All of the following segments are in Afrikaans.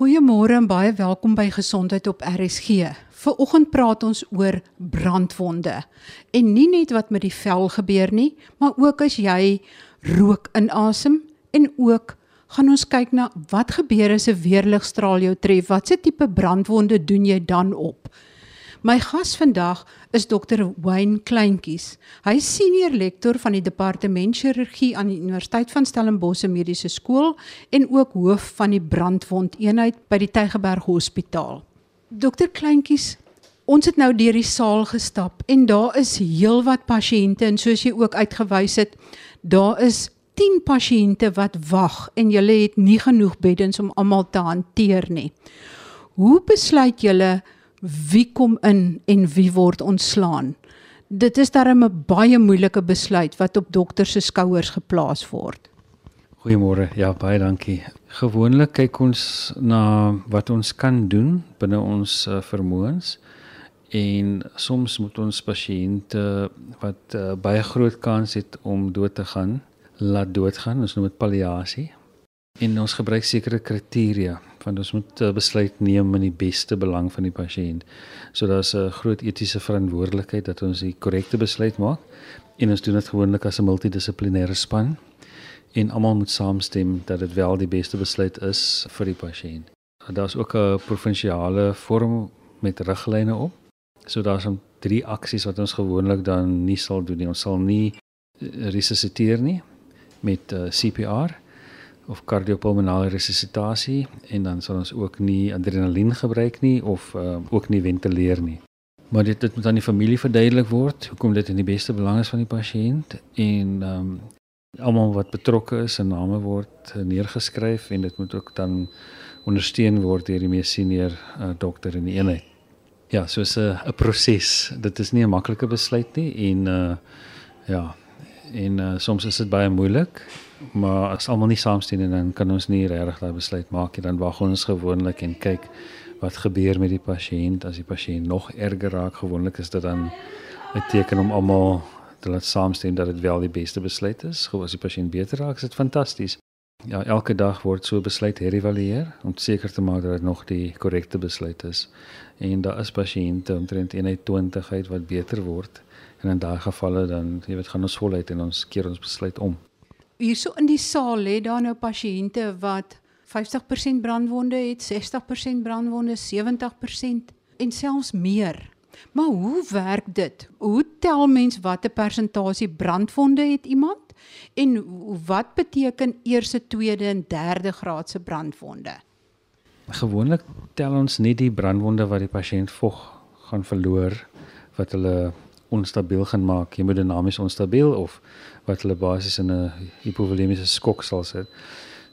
Goeiemôre en baie welkom by Gesondheid op RSG. Vanoggend praat ons oor brandwonde. En nie net wat met die vel gebeur nie, maar ook as jy rook inasem en ook gaan ons kyk na wat gebeur as 'n weerligstraal jou tref. Watse tipe brandwonde doen jy dan op? My gas vandag is Dr. Wayne Kleintjies. Hy is senior lektor van die departement chirurgie aan die Universiteit van Stellenbosch Mediese Skool en ook hoof van die brandwondeenheid by die Tygerberg Hospitaal. Dr. Kleintjies, ons het nou deur die saal gestap en daar is heelwat pasiënte en soos jy ook uitgewys het, daar is 10 pasiënte wat wag en julle het nie genoeg beddens om almal te hanteer nie. Hoe besluit julle wie kom in en wie word ontslaan. Dit is darem 'n baie moeilike besluit wat op dokter se skouers geplaas word. Goeiemôre. Ja, baie dankie. Gewoonlik kyk ons na wat ons kan doen binne ons uh, vermoëns en soms moet ons pasiënte wat uh, baie groot kans het om dood te gaan, laat doodgaan. Ons noem dit palliasie. En ons gebruik sekere kriteria want ons moet uh, besluit neem in die beste belang van die pasiënt. So daar's 'n groot etiese verantwoordelikheid dat ons die korrekte besluit maak en ons doen dit gewoonlik as 'n multidissiplinêre span en almal moet saamstem dat dit wel die beste besluit is vir die pasiënt. Daar's ook 'n provinsiale vorm met riglyne op. So daar's om drie aksies wat ons gewoonlik dan nie sal doen nie. Ons sal nie eh, resusciteer nie met uh, eh, CPR of kardiopulmonale resuscitasie en dan sal ons ook nie adrenalien gebruik nie of uh, ook nie ventileer nie. Maar dit dit moet aan die familie verduidelik word hoekom dit in die beste belang is van die pasiënt en ehm um, almal wat betrokke is se name word neergeskryf en dit moet ook dan ondersteun word deur die mees senior uh, dokter in die eenheid. Ja, so 'n 'n proses. Dit is nie 'n maklike besluit nie en uh ja, en uh, soms is dit baie moeilik maar as almal nie saamstem en dan kan ons nie regtig daai besluit maak nie. Dan wag ons gewoonlik en kyk wat gebeur met die pasiënt. As die pasiënt nog erger raak gewoonlik is dit dan 'n teken om almal te laat saamstem dat dit wel die beste besluit is. Gou as die pasiënt beter raak is dit fantasties ja elke dag word so besluit herëvalueer om seker te maak dat dit nog die korrekte besluit is. En daar is pasiënte omtrent 120 uit wat beter word. En in daai gevalle dan jy weet gaan ons voluit en ons keer ons besluit om hierso in die saal lê daar nou pasiënte wat 50% brandwonde het, 60% brandwonde, 70% en selfs meer. Maar hoe werk dit? Hoe tel mens watter persentasie brandwonde het iemand en wat beteken eerste, tweede en derde graadse brandwonde? Gewoonlik tel ons net die brandwonde wat die pasiënt vog gaan verloor wat hulle onstabiel gaan maak, hemodinamies onstabiel of wat hulle basies in 'n hipovolemiese skok sal sit.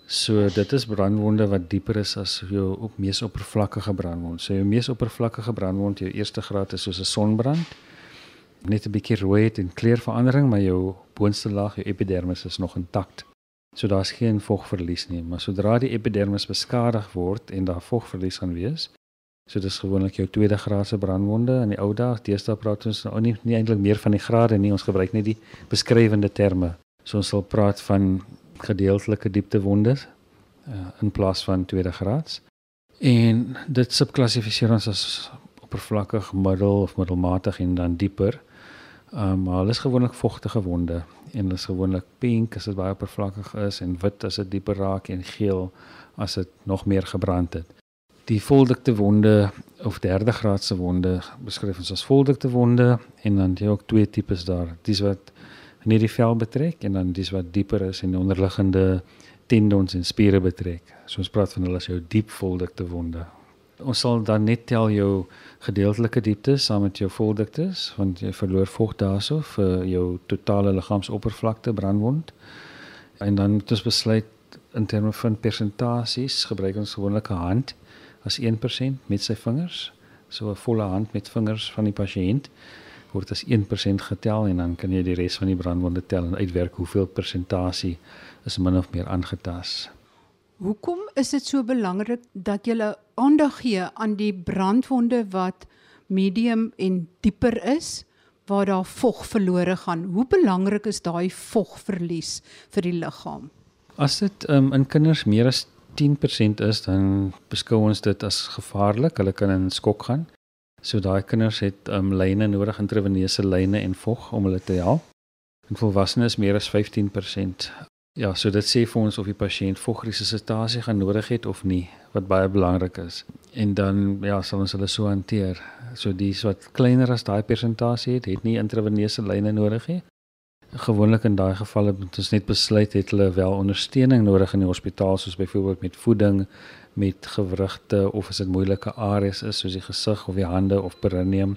So dit is brandwonde wat dieper is as jou op mees oppervlakkige brandwond. So jou mees oppervlakkige brandwond, jou eerste graad is soos 'n sonbrand. Net 'n bietjie rooi en kleurverandering, maar jou boonste laag, jou epidermis is nog intakt. So daar's geen vogverlies nie, maar sodra die epidermis beskadig word en daar vogverlies gaan wees, So dis gewoonlik jou tweede graadse brandwonde in die ou dae. Deesdae praat ons nou nie, nie eintlik meer van die grade nie. Ons gebruik net die beskrywende terme. So ons sal praat van gedeeltelike dieptewonde uh, in plaas van tweede graads. En dit subklassifiseer ons as oppervlakkig, middel of middelmatig en dan dieper. Um, maar hulle is gewoonlik vogtige wonde en hulle is gewoonlik pink as dit baie oppervlakkig is en wit as dit dieper raak en geel as dit nog meer gebrand het die voldikte wonde of derde graadse wonde beskryf ons as voldikte wonde en dan jy ook twee tipes daar. Dis wat net die vel betrek en dan dis wat dieper is en onderliggende tendons en spiere betrek. So ons praat van hulle as jou diep voldikte wonde. Ons sal dan net tel jou gedeeltelike diepte saam met jou voldiktes want jy verloor vog daarso vir jou totale liggaamsoppervlakte brandwond. En dan moet ons besluit in terme van persentasies gebruik ons gewoonlik 'n hand as 1% met sy vingers. So 'n volle hand met vingers van die pasiënt word as 1% getel en dan kan jy die res van die brandwonde tel en uitwerk hoeveel persentasie is min of meer aangetast. Hoekom is dit so belangrik dat jy aandag gee aan die brandwonde wat medium en dieper is waar daar vog verlore gaan? Hoe belangrik is daai vogverlies vir die liggaam? As dit um, in kinders meer as 10% is, dan beskou ons dit as gevaarlik. Hulle kan in skok gaan. So daai kinders het um, lyne nodig, intraveneuse lyne en vog om hulle te help. En volwassenes meer as 15%. Ja, so dit sê vir ons of die pasiënt vogresusitasie gaan nodig het of nie, wat baie belangrik is. En dan ja, sal ons hulle so hanteer. So dis wat kleiner as daai persentasie het, het nie intraveneuse lyne nodig nie. Gewoonlik in daai gevalle moet ons net besluit het hulle wel ondersteuning nodig in die hospitaal soos byvoorbeeld met voeding, met gewrigte of as dit moeilike areas is soos die gesig of die hande of perineum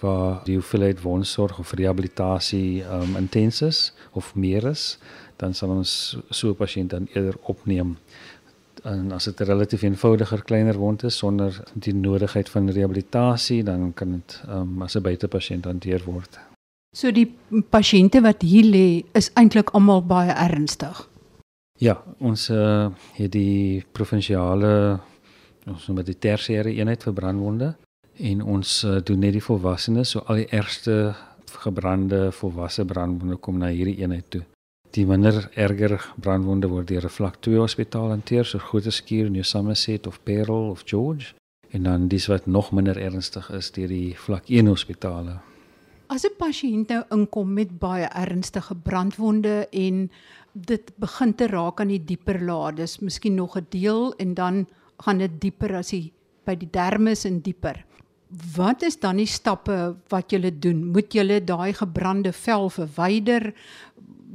waar die hoeveelheid woonsorg of rehabilitasie um, intens is of meer is, dan sal ons so 'n pasiënt dan eerder opneem. En as dit 'n relatief eenvoudiger kleiner wond is sonder die nodigheid van rehabilitasie, dan kan dit um, as 'n buitepasiënt hanteer word. So die pasiënte wat hier lê is eintlik almal baie ernstig. Ja, ons uh, het die provinsiale ons noem dit tersiêre eenheid vir brandwonde en ons uh, doen net die volwassenes, so al die ergste gebrande volwasse brandwonde kom na hierdie eenheid toe. Die minder erger brandwonde word deur 'n vlak 2 hospitaal hanteer, so groot skuur in Somerset of Parel of George en dan dis wat nog minder ernstig is deur die vlak 1 hospitale. As 'n pasiënt nou inkom met baie ernstige brandwonde en dit begin te raak aan die dieper laag, dis miskien nog 'n deel en dan gaan dit dieper as die by die dermis en dieper. Wat is dan die stappe wat jy doen? Moet jy daai gebrande vel verwyder?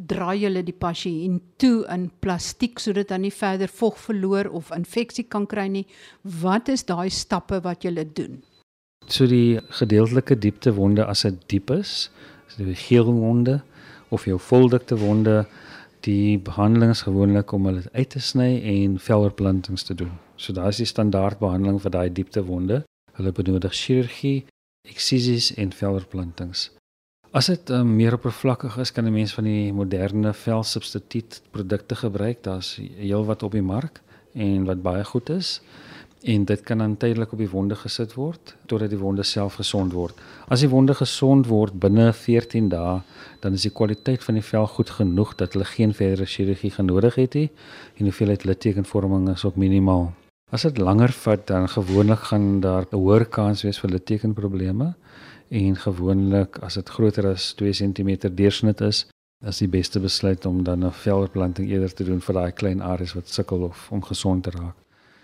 Draai jy die pasiënt toe in plastiek sodat hy nie verder vog verloor of infeksie kan kry nie? Wat is daai stappe wat jy doen? So die gedeeltelike diepte wonde as dit diep is, so die geelwonde of jou voldikte wonde, die behandeling is gewoonlik om hulle uit te sny en veloorplantings te doen. So daai is die standaard behandeling vir daai diepte wonde. Hulle benodig chirurgie, eksisies en veloorplantings. As dit um, meer oppervlakkig is, kan 'n mens van die moderne velsubstituut produkte gebruik. Daar's heelwat op die mark en wat baie goed is en dit kan dan tydelik op die wonde gesit word totdat die wonde self gesond word. As die wonde gesond word binne 14 dae, dan is die kwaliteit van die vel goed genoeg dat hulle geen verdere chirurgie genodig het nie en hoeveelheid littekenvorming is ook minimaal. As dit langer vat, dan gewoonlik gaan daar 'n hoër kans wees vir littekenprobleme en gewoonlik as dit groter as 2 cm deursnit is, is die beste besluit om dan 'n veloorplanting eerder te doen vir daai klein areas wat sukkel of om gesond te raak.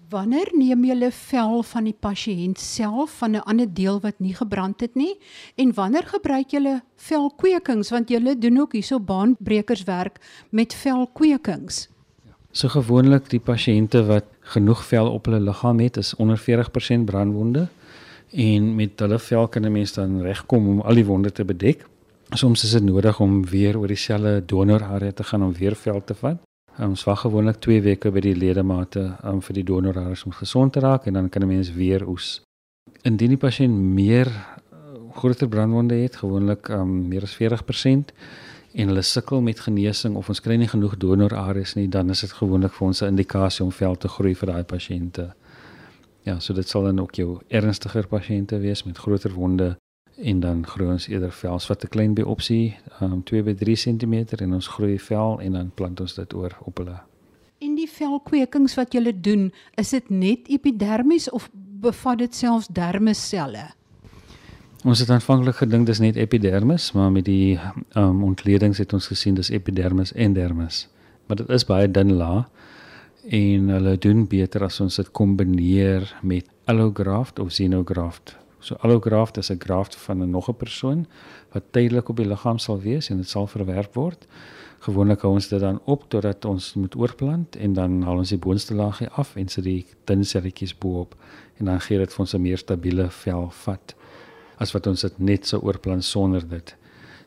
Wanneer neem jy hulle vel van die pasiënt self van 'n ander deel wat nie gebrand het nie en wanneer gebruik jy velkwekings want jy doen ook hierso baanbrekerswerk met velkwekings. So gewoonlik die pasiënte wat genoeg vel op hulle liggaam het is onder 40% brandwonde en met hulle vel kan 'n mens dan regkom om al die wonde te bedek. Soms is dit nodig om weer oor dieselfde donorarea te gaan om weer vel te vat. Ons wag gewoonlik 2 weke by die ledemate um, vir die donorhare om gesond te raak en dan kan 'n mens weer oes. Indien die pasiënt meer uh, groter brandwonde het, gewoonlik um, meer as 40% en hulle sukkel met genesing of ons kry nie genoeg donorareas nie, dan is dit gewoonlik vir ons 'n indikasie om vel te groei vir daai pasiënte. Ja, so dit sal dan ook jou ernstiger pasiënte wees met groter wonde en dan groei ons eerder vels wat 'n klein biopsie, um 2 by 3 cm en ons groei vel en dan plant ons dit oor op hulle. En die velkwekings wat jy doen, is dit net epidermis of bevat dit selfs dermisselle? Ons het aanvanklik gedink dis net epidermis, maar met die um ontledings het ons gesien dis epidermis en dermis. Maar dit is baie dun laag en hulle doen beter as ons dit kombineer met allograft of xenograft So allograft is 'n graft van 'n nog 'n persoon wat tydelik op die liggaam sal wees en dit sal verwerp word. Gewoonlik hou ons dit dan op totdat ons moet oorplant en dan haal ons die boonste laagie af en sit die dun selletjies bo-op en dan gee dit vir ons 'n meer stabiele vel vat as wat ons dit net sou oorplant sonder dit.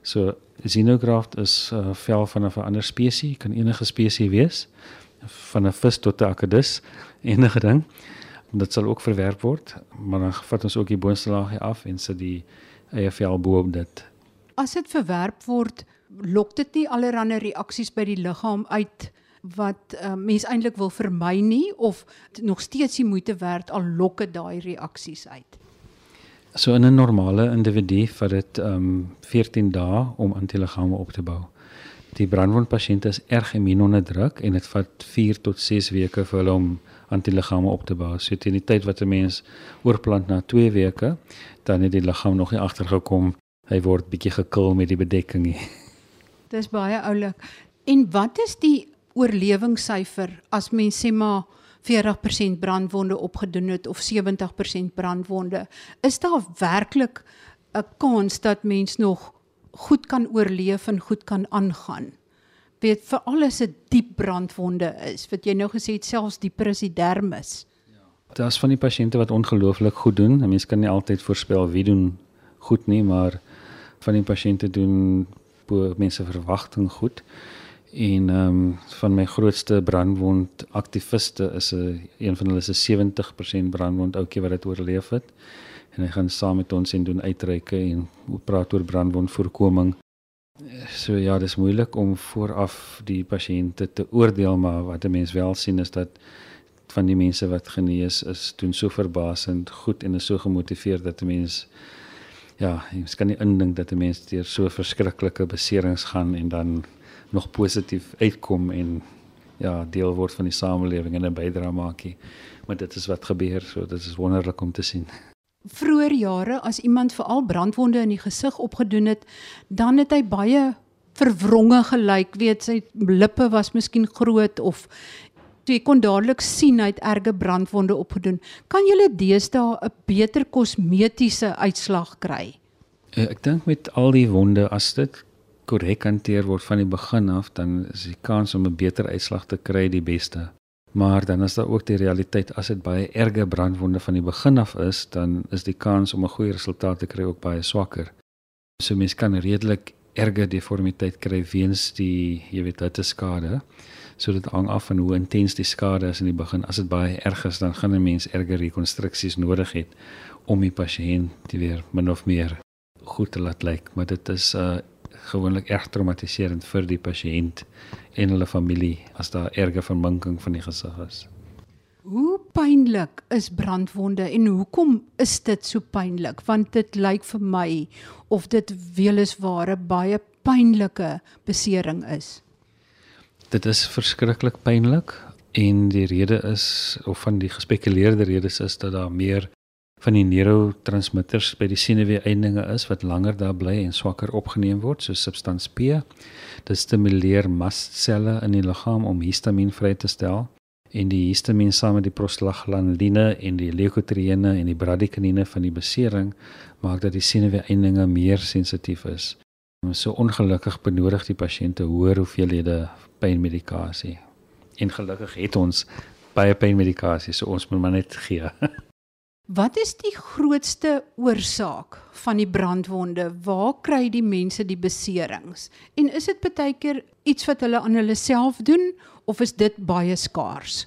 So xenograft is 'n uh, vel van 'n ander spesies, kan enige spesies wees, van 'n vis tot 'n akedus, enige ding dit sal ook verwerp word, maar dan vat ons ook die boonste laagie af en sit die vel bo op dit. As dit verwerp word, lok dit nie allerlei reaksies by die liggaam uit wat uh, mens eintlik wil vermy nie of nog steeds die moeite werd al lok dit daai reaksies uit. So in 'n normale individu vat dit um ehm, 14 dae om antiliggame op te bou. Die brandwondpasiënte is erg immuunonderdruk en dit vat 4 tot 6 weke vir hulle om antiliggame op te bou. So teen die tyd wat 'n mens oorplant na 2 weke, dan het die liggaam nog nie agtergekom hy word bietjie gekil met die bedekking nie. Dis baie oulik. En wat is die oorlewingssyfer as mens sê maar 40% brandwonde opgedoen het of 70% brandwonde? Is daar werklik 'n kans dat mens nog goed kan oorleef en goed kan aangaan? Weet vir alles 'n diep brandwonde is, wat jy nou gesê het selfs dieper as die dermis. Daar's van die pasiënte wat ongelooflik goed doen. 'n Mens kan nie altyd voorspel wie doen goed nie, maar van die pasiënte doen bo mense verwagting goed. En ehm um, van my grootste brandwond aktiviste is 'n een van hulle is 'n 70% brandwond ouetjie wat dit oorleef het. En hy gaan saam met ons en doen uitreike en praat oor brandwondvoorkoming. So ja, dis moeilik om vooraf die pasiënte te oordeel, maar wat 'n mens wel sien is dat van die mense wat genees is, doen so verbasend goed en is so gemotiveerd dat 'n mens ja, jy kan nie indink dat 'n mens deur so verskriklike beserings gaan en dan nog positief uitkom en ja, deel word van die samelewing en 'n bydrae maak nie. Maar dit is wat gebeur, so dit is wonderlik om te sien. Vroeger jare as iemand veral brandwonde in die gesig opgedoen het, dan het hy baie verwronge gelyk, weet sy lippe was miskien groot of jy kon dadelik sien hy het erge brandwonde opgedoen. Kan jy deesdae 'n beter kosmetiese uitslag kry? Eh, ek dink met al die wonde as dit korrek hanteer word van die begin af, dan is die kans om 'n beter uitslag te kry die beste. Maar dan is daar ook die realiteit as dit baie erge brandwonde van die begin af is, dan is die kans om 'n goeie resultaat te kry ook baie swakker. So mens kan redelik erge deformiteit kry weens die jy weet hitte skade. So dit hang af van hoe intens die skade is in die begin. As dit baie erg is, dan gaan 'n mens erge rekonstruksies nodig hê om die pasiënt weer min of meer goed te laat lyk, maar dit is uh gewoonlik erg traumatiserend vir die pasiënt en hulle familie as daar erge verminking van die gesig is. Hoe pynlik is brandwonde en hoekom is dit so pynlik? Want dit lyk vir my of dit welisware baie pynlike besering is. Dit is verskriklik pynlik en die rede is of van die gespekuleerde redes is dat daar meer van die neurotransmitters by die senuwee-eindinge is wat langer daar bly en swakker opgeneem word, so substans P. Dit stimuleer mastselle in die liggaam om histamien vry te stel en die histamien saam met die prostaglandine en die leukotriene en die bradykiniene van die besering maak dat die senuwee-eindinge meer sensitief is. So ongelukkig benodig die pasiënte hoër hoeveelhede pynmedikasie. En gelukkig het ons baie pynmedikasie, so ons moet maar net gee. Wat is die grootste oorsaak van die brandwonde? Waar kry die mense die beserings? En is dit baie keer iets wat hulle aan hulle self doen of is dit baie skaars?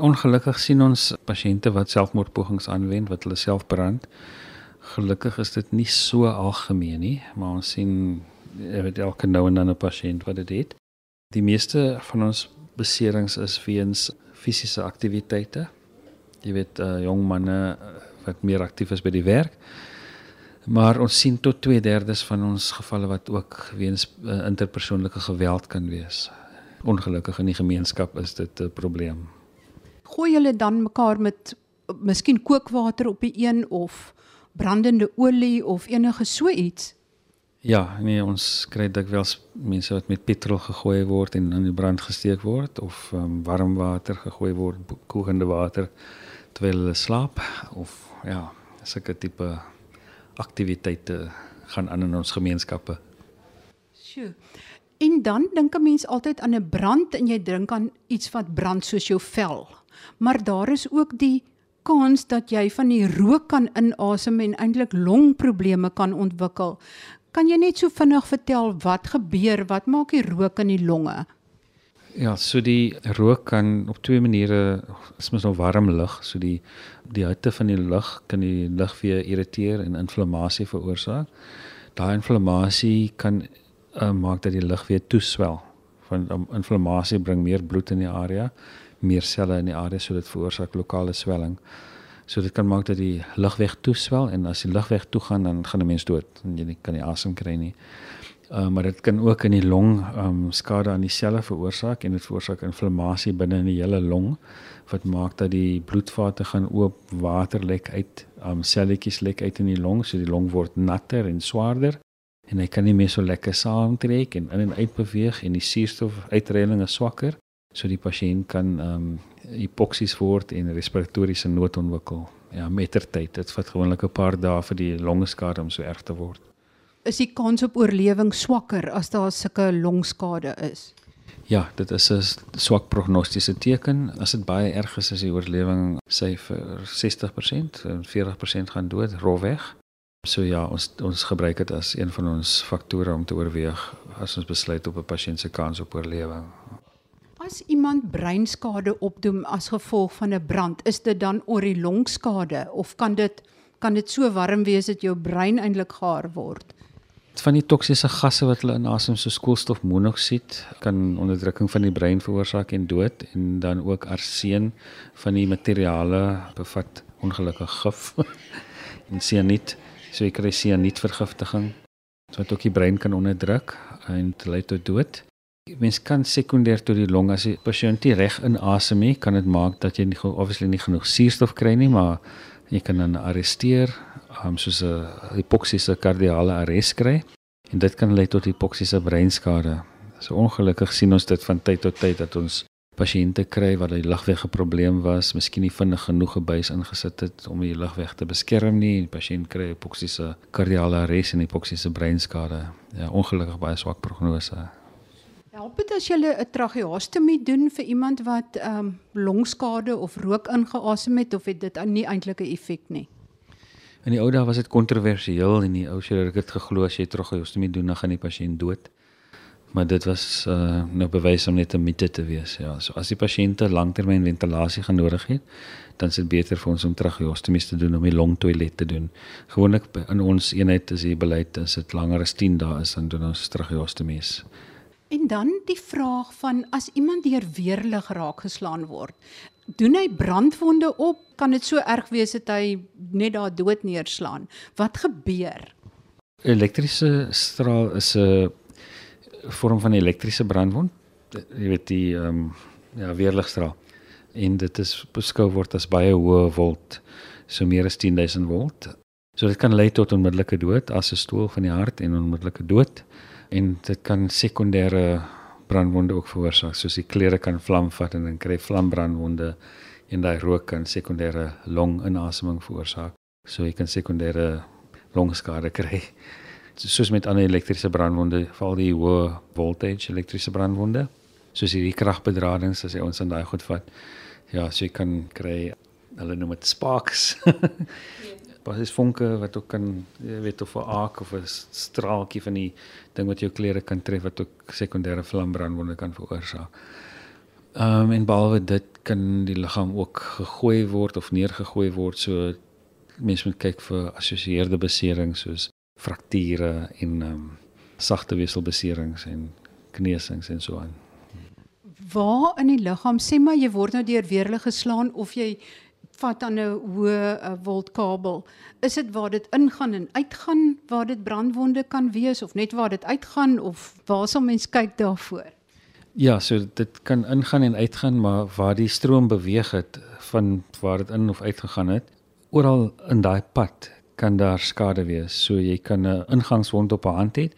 Ongelukkig sien ons pasiënte wat selfmoordpogings aanwend wat hulle self brand. Gelukkig is dit nie so algemeen nie, maar ons sien weet elke nou en dan 'n pasiënt wat dit het. Die meeste van ons beserings is weens fisiese aktiwiteite jy weet uh, jong manne uh, wat meer aktief is by die werk. Maar ons sien tot 2/3 van ons gevalle wat ook weens uh, interpersoonlike geweld kan wees. Ongelukkig in die gemeenskap is dit 'n probleem. Gooi julle dan mekaar met miskien kookwater op die een of brandende olie of enige so iets? Ja, nee, ons kry dikwels mense wat met petrol gegooi word en in die brand gesteek word of um, warm water gegooi word, kokende water terwyl hulle slaap of ja, sulke tipe aktiwiteite gaan aan in ons gemeenskappe. Sjoe. En dan dink 'n mens altyd aan 'n brand en jy dink aan iets wat brand soos jou vel. Maar daar is ook die kans dat jy van die rook kan inasem en eintlik longprobleme kan ontwikkel. Kan jy net so vinnig vertel wat gebeur? Wat maak die rook in die longe? Ja, so die rook kan op twee maniere is mos nou warm lug, so die die hitte van die lug kan die lug weer irriteer en inflammasie veroorsaak. Daai inflammasie kan uh, maak dat die lug weer toeswel. Van um, inflammasie bring meer bloed in die area, meer selle in die area so dit veroorsaak lokale swelling. So dit kan maak dat die lugweg toeswel en as die lugweg toe gaan dan gaan 'n mens dood en jy kan nie asem kry nie. Uh, maar dit kan ook in die long um skade aan die selle veroorsaak en dit veroorsaak inflammasie binne in die hele long wat maak dat die bloedvate gaan oop, water lek uit, um selletjies lek uit in die long, so die long word natter en swaarder en hy kan nie meer so lekker saamtrek en in en uit beweeg en die suurstofuitreiling is swakker, so die pasiënt kan um hipoksies word en respiratoriese nood ontwikkel. Ja, mettertyd. Dit vat gewoonlik 'n paar dae vir die longeskade om so erg te word. Is die kans op oorlewing swakker as daar sulke longskade is? Ja, dit is 'n swak prognostiese teken. As dit baie erg is, is die oorlewing syfer 60% en 40% gaan dood rofweg. So ja, ons ons gebruik dit as een van ons faktore om te oorweeg as ons besluit op 'n pasiënt se kans op oorlewing. As iemand breinskade opdoen as gevolg van 'n brand, is dit dan oor die longskade of kan dit kan dit so warm wees dat jou brein eintlik gaar word? Van die toksiese gasse wat hulle inasem soos koolstofmonoksied kan onderdrukking van die brein veroorsaak en dood en dan ook arseen van die materiale bevat ongelukkig gif en sianiet, so jy kry sianietvergiftiging wat ook die brein kan onderdruk en lei tot dood. Mens kan sekondêr tot die long as die pasiënt nie reg inasem nie, kan dit maak dat jy nie obviously nie genoeg suurstof kry nie, maar jy kan dan arresteer, um, soos 'n hipoksiese kardiale arrest kry en dit kan lei tot hipoksiese breinskade. So ongelukkig sien ons dit van tyd tot tyd dat ons pasiënte kry wat die lugweg 'n probleem was, miskien nie vinnig genoeg gebuis ingesit het om die lugweg te beskerm nie. Die pasiënt kry hipoksiese kardiale arrest en hipoksiese breinskade. Ja, ongelukkig baie swak prognose. Help dit as jy 'n tracheostomie doen vir iemand wat ehm um, longskade of rook ingeasem het of het dit nie eintlik 'n effek nie? In die ou dae was dit kontroversieel en die ou chirurg het geglo as jy tracheostomie doen dan gaan die pasiënt dood. Maar dit was uh, nou bewys om net 'n mite te wees. Ja, so as die pasiënte langtermyn ventilasie gaan nodig het, dan is dit beter vir ons om tracheostomies te doen om die longtoilet te doen. Gewoonlik in ons eenheid is die beleid as dit langer as 10 dae is dan doen ons tracheostomies. En dan die vraag van as iemand deur weerlig raak geslaan word, doen hy brandwonde op? Kan dit so erg wees dat hy net daar dood neerslaan? Wat gebeur? Elektriese straal is 'n vorm van elektriese brandwond. Jy weet die ehm um, ja, weerligstraal. En dit is beskou word as baie hoë volt, so meer as 10000 volt. So dit kan lei tot onmiddellike dood as 'n stoel van die hart en onmiddellike dood en dit kan sekondêre brandwonde ook veroorsaak soos die klere kan vlam vat en dan kry vlambrandwonde en daai rook kan sekondêre longinasemming veroorsaak. So jy kan sekondêre longskade kry. Soos met ander elektriese brandwonde val die hoë voltage elektriese brandwonde soos hierdie kragbedradings as jy ons in daai goed vat ja so jy kan kry hulle noem dit sparks basies vonke wat ook kan jy weet of 'n aak of 'n straaltjie van die ding wat jou klere kan tref wat ook sekondêre vlambrandwonde kan veroorsaak. Ehm um, en behalwe dit kan die liggaam ook gegooi word of neergegooi word so mense moet kyk vir assosieerde beserings soos frakture en ehm um, sagte weselbeserings en kneusings en so aan. Waar in die liggaam sê maar jy word nou deur weerlig geslaan of jy vat aan 'n hoë uh, voltkabel. Is dit waar dit ingaan en uitgaan waar dit brandwonde kan wees of net waar dit uitgaan of waar sal mens kyk daarvoor? Ja, so dit kan ingaan en uitgaan, maar waar die stroom beweeg het van waar dit in of uit gegaan het, oral in daai pad kan daar skade wees. So jy kan 'n ingangswond op 'n hand hê,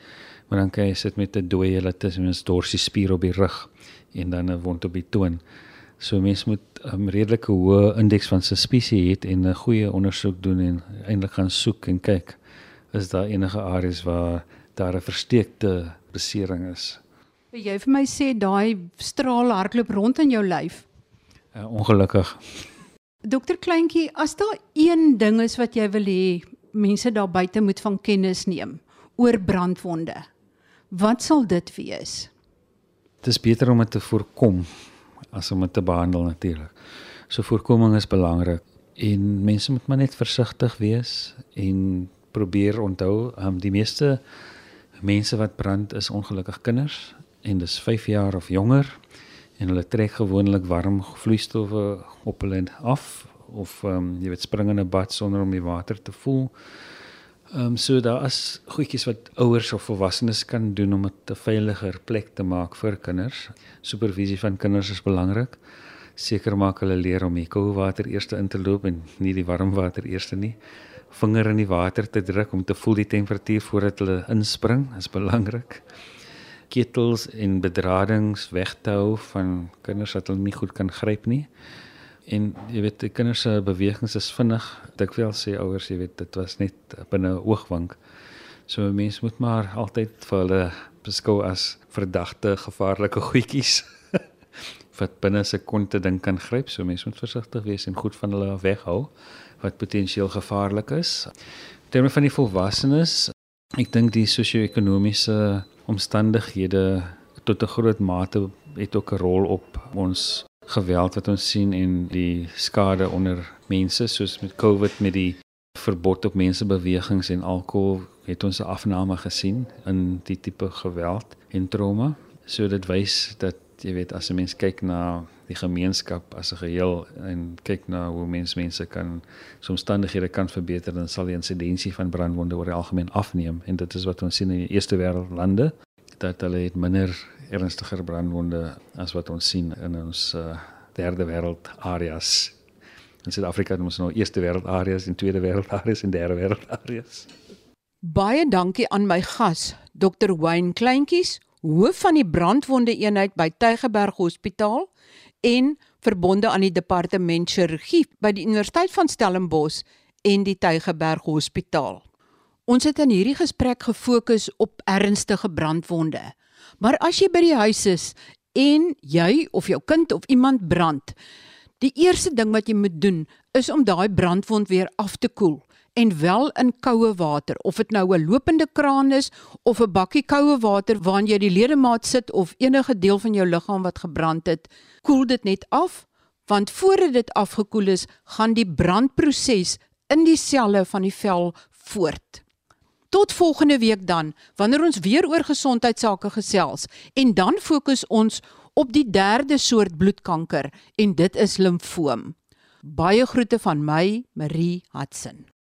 maar dan kan jy sit met 'n dooie hulle tussen 'n dorsie spier op die rug en dan 'n wond op die toon. So mens moet 'n um, redelike hoë indeks van suspisie hê en 'n goeie ondersoek doen en eintlik gaan soek en kyk is daar enige areas waar daar 'n versteekte besering is. Wil jy vir my sê daai straal hardloop rond in jou lyf? Uh, ongelukkig. Dokter Kleintjie, as daar een ding is wat jy wil hê mense daar buite moet van kennis neem oor brandwonde, wat sal dit wees? Dit is beter om dit te voorkom as om dit te behandel natuurlik. So voorkoming is belangrik en mense moet maar net versigtig wees en probeer onthou, um, die meeste mense wat brand is ongelukkig kinders en dis 5 jaar of jonger en hulle trek gewoonlik warm vloeistowwe op hulle af of um, jy weet spring in 'n bad sonder om die water te voel. Ehm um, so daar is goedjies wat ouers of volwassenes kan doen om dit 'n veiliger plek te maak vir kinders. Supervisie van kinders is belangrik. Seker maak hulle leer om die koue water eers in te loop en nie die warm water eers nie. Vinger in die water te druk om te voel die temperatuur voordat hulle inspring is belangrik. Ketels en bedradings weg te hou van kinders wat hulle nie goed kan gryp nie en jy weet die kinders se bewegings is vinnig. Dikwels sê ouers, jy weet, dit was net binne 'n oogwink. So 'n mens moet maar altyd vir hulle beskou as verdagte gevaarlike goedjies wat binne sekonde ding kan gryp. So mens moet versigtig wees en goed van hulle weghou wat potensieel gevaarlik is. Terwyl van die volwassenes, ek dink die sosio-ekonomiese omstandighede tot 'n groot mate het ook 'n rol op ons geweld wat ons sien en die skade onder mense soos met COVID met die verbod op mensebewegings en alkohol het ons 'n afname gesien in die tipe geweld en trauma. So dit wys dat jy weet as 'n mens kyk na die gemeenskap as 'n geheel en kyk na hoe mens mense kan so omstandighede kan verbeter dan sal die insidensie van brandwonde oor die algemeen afneem en dit is wat ons sien in die eerste wêreld lande dat hulle het minder ernstiger brandwonde as wat ons sien in ons uh, derde wêreld areas. In Suid-Afrika het ons nou eerste wêreld areas en tweede wêreld areas en derde wêreld areas. Baie dankie aan my gas, Dr. Wayne Kleintjies, hoof van die brandwonde eenheid by Tygerberg Hospitaal en verbonde aan die departement chirurgie by die Universiteit van Stellenbosch en die Tygerberg Hospitaal. Ons het in hierdie gesprek gefokus op ernstige brandwonde. Maar as jy by die huis is en jy of jou kind of iemand brand, die eerste ding wat jy moet doen is om daai brandwond weer af te koel en wel in koue water of dit nou 'n lopende kraan is of 'n bakkie koue water waarin jy die ledemaat sit of enige deel van jou liggaam wat gebrand het, koel dit net af want voordat dit afgekoel is, gaan die brandproses in die selle van die vel voort. Tot volgende week dan, wanneer ons weer oor gesondheidsake gesels en dan fokus ons op die derde soort bloedkanker en dit is limfoom. Baie groete van my, Marie Hudson.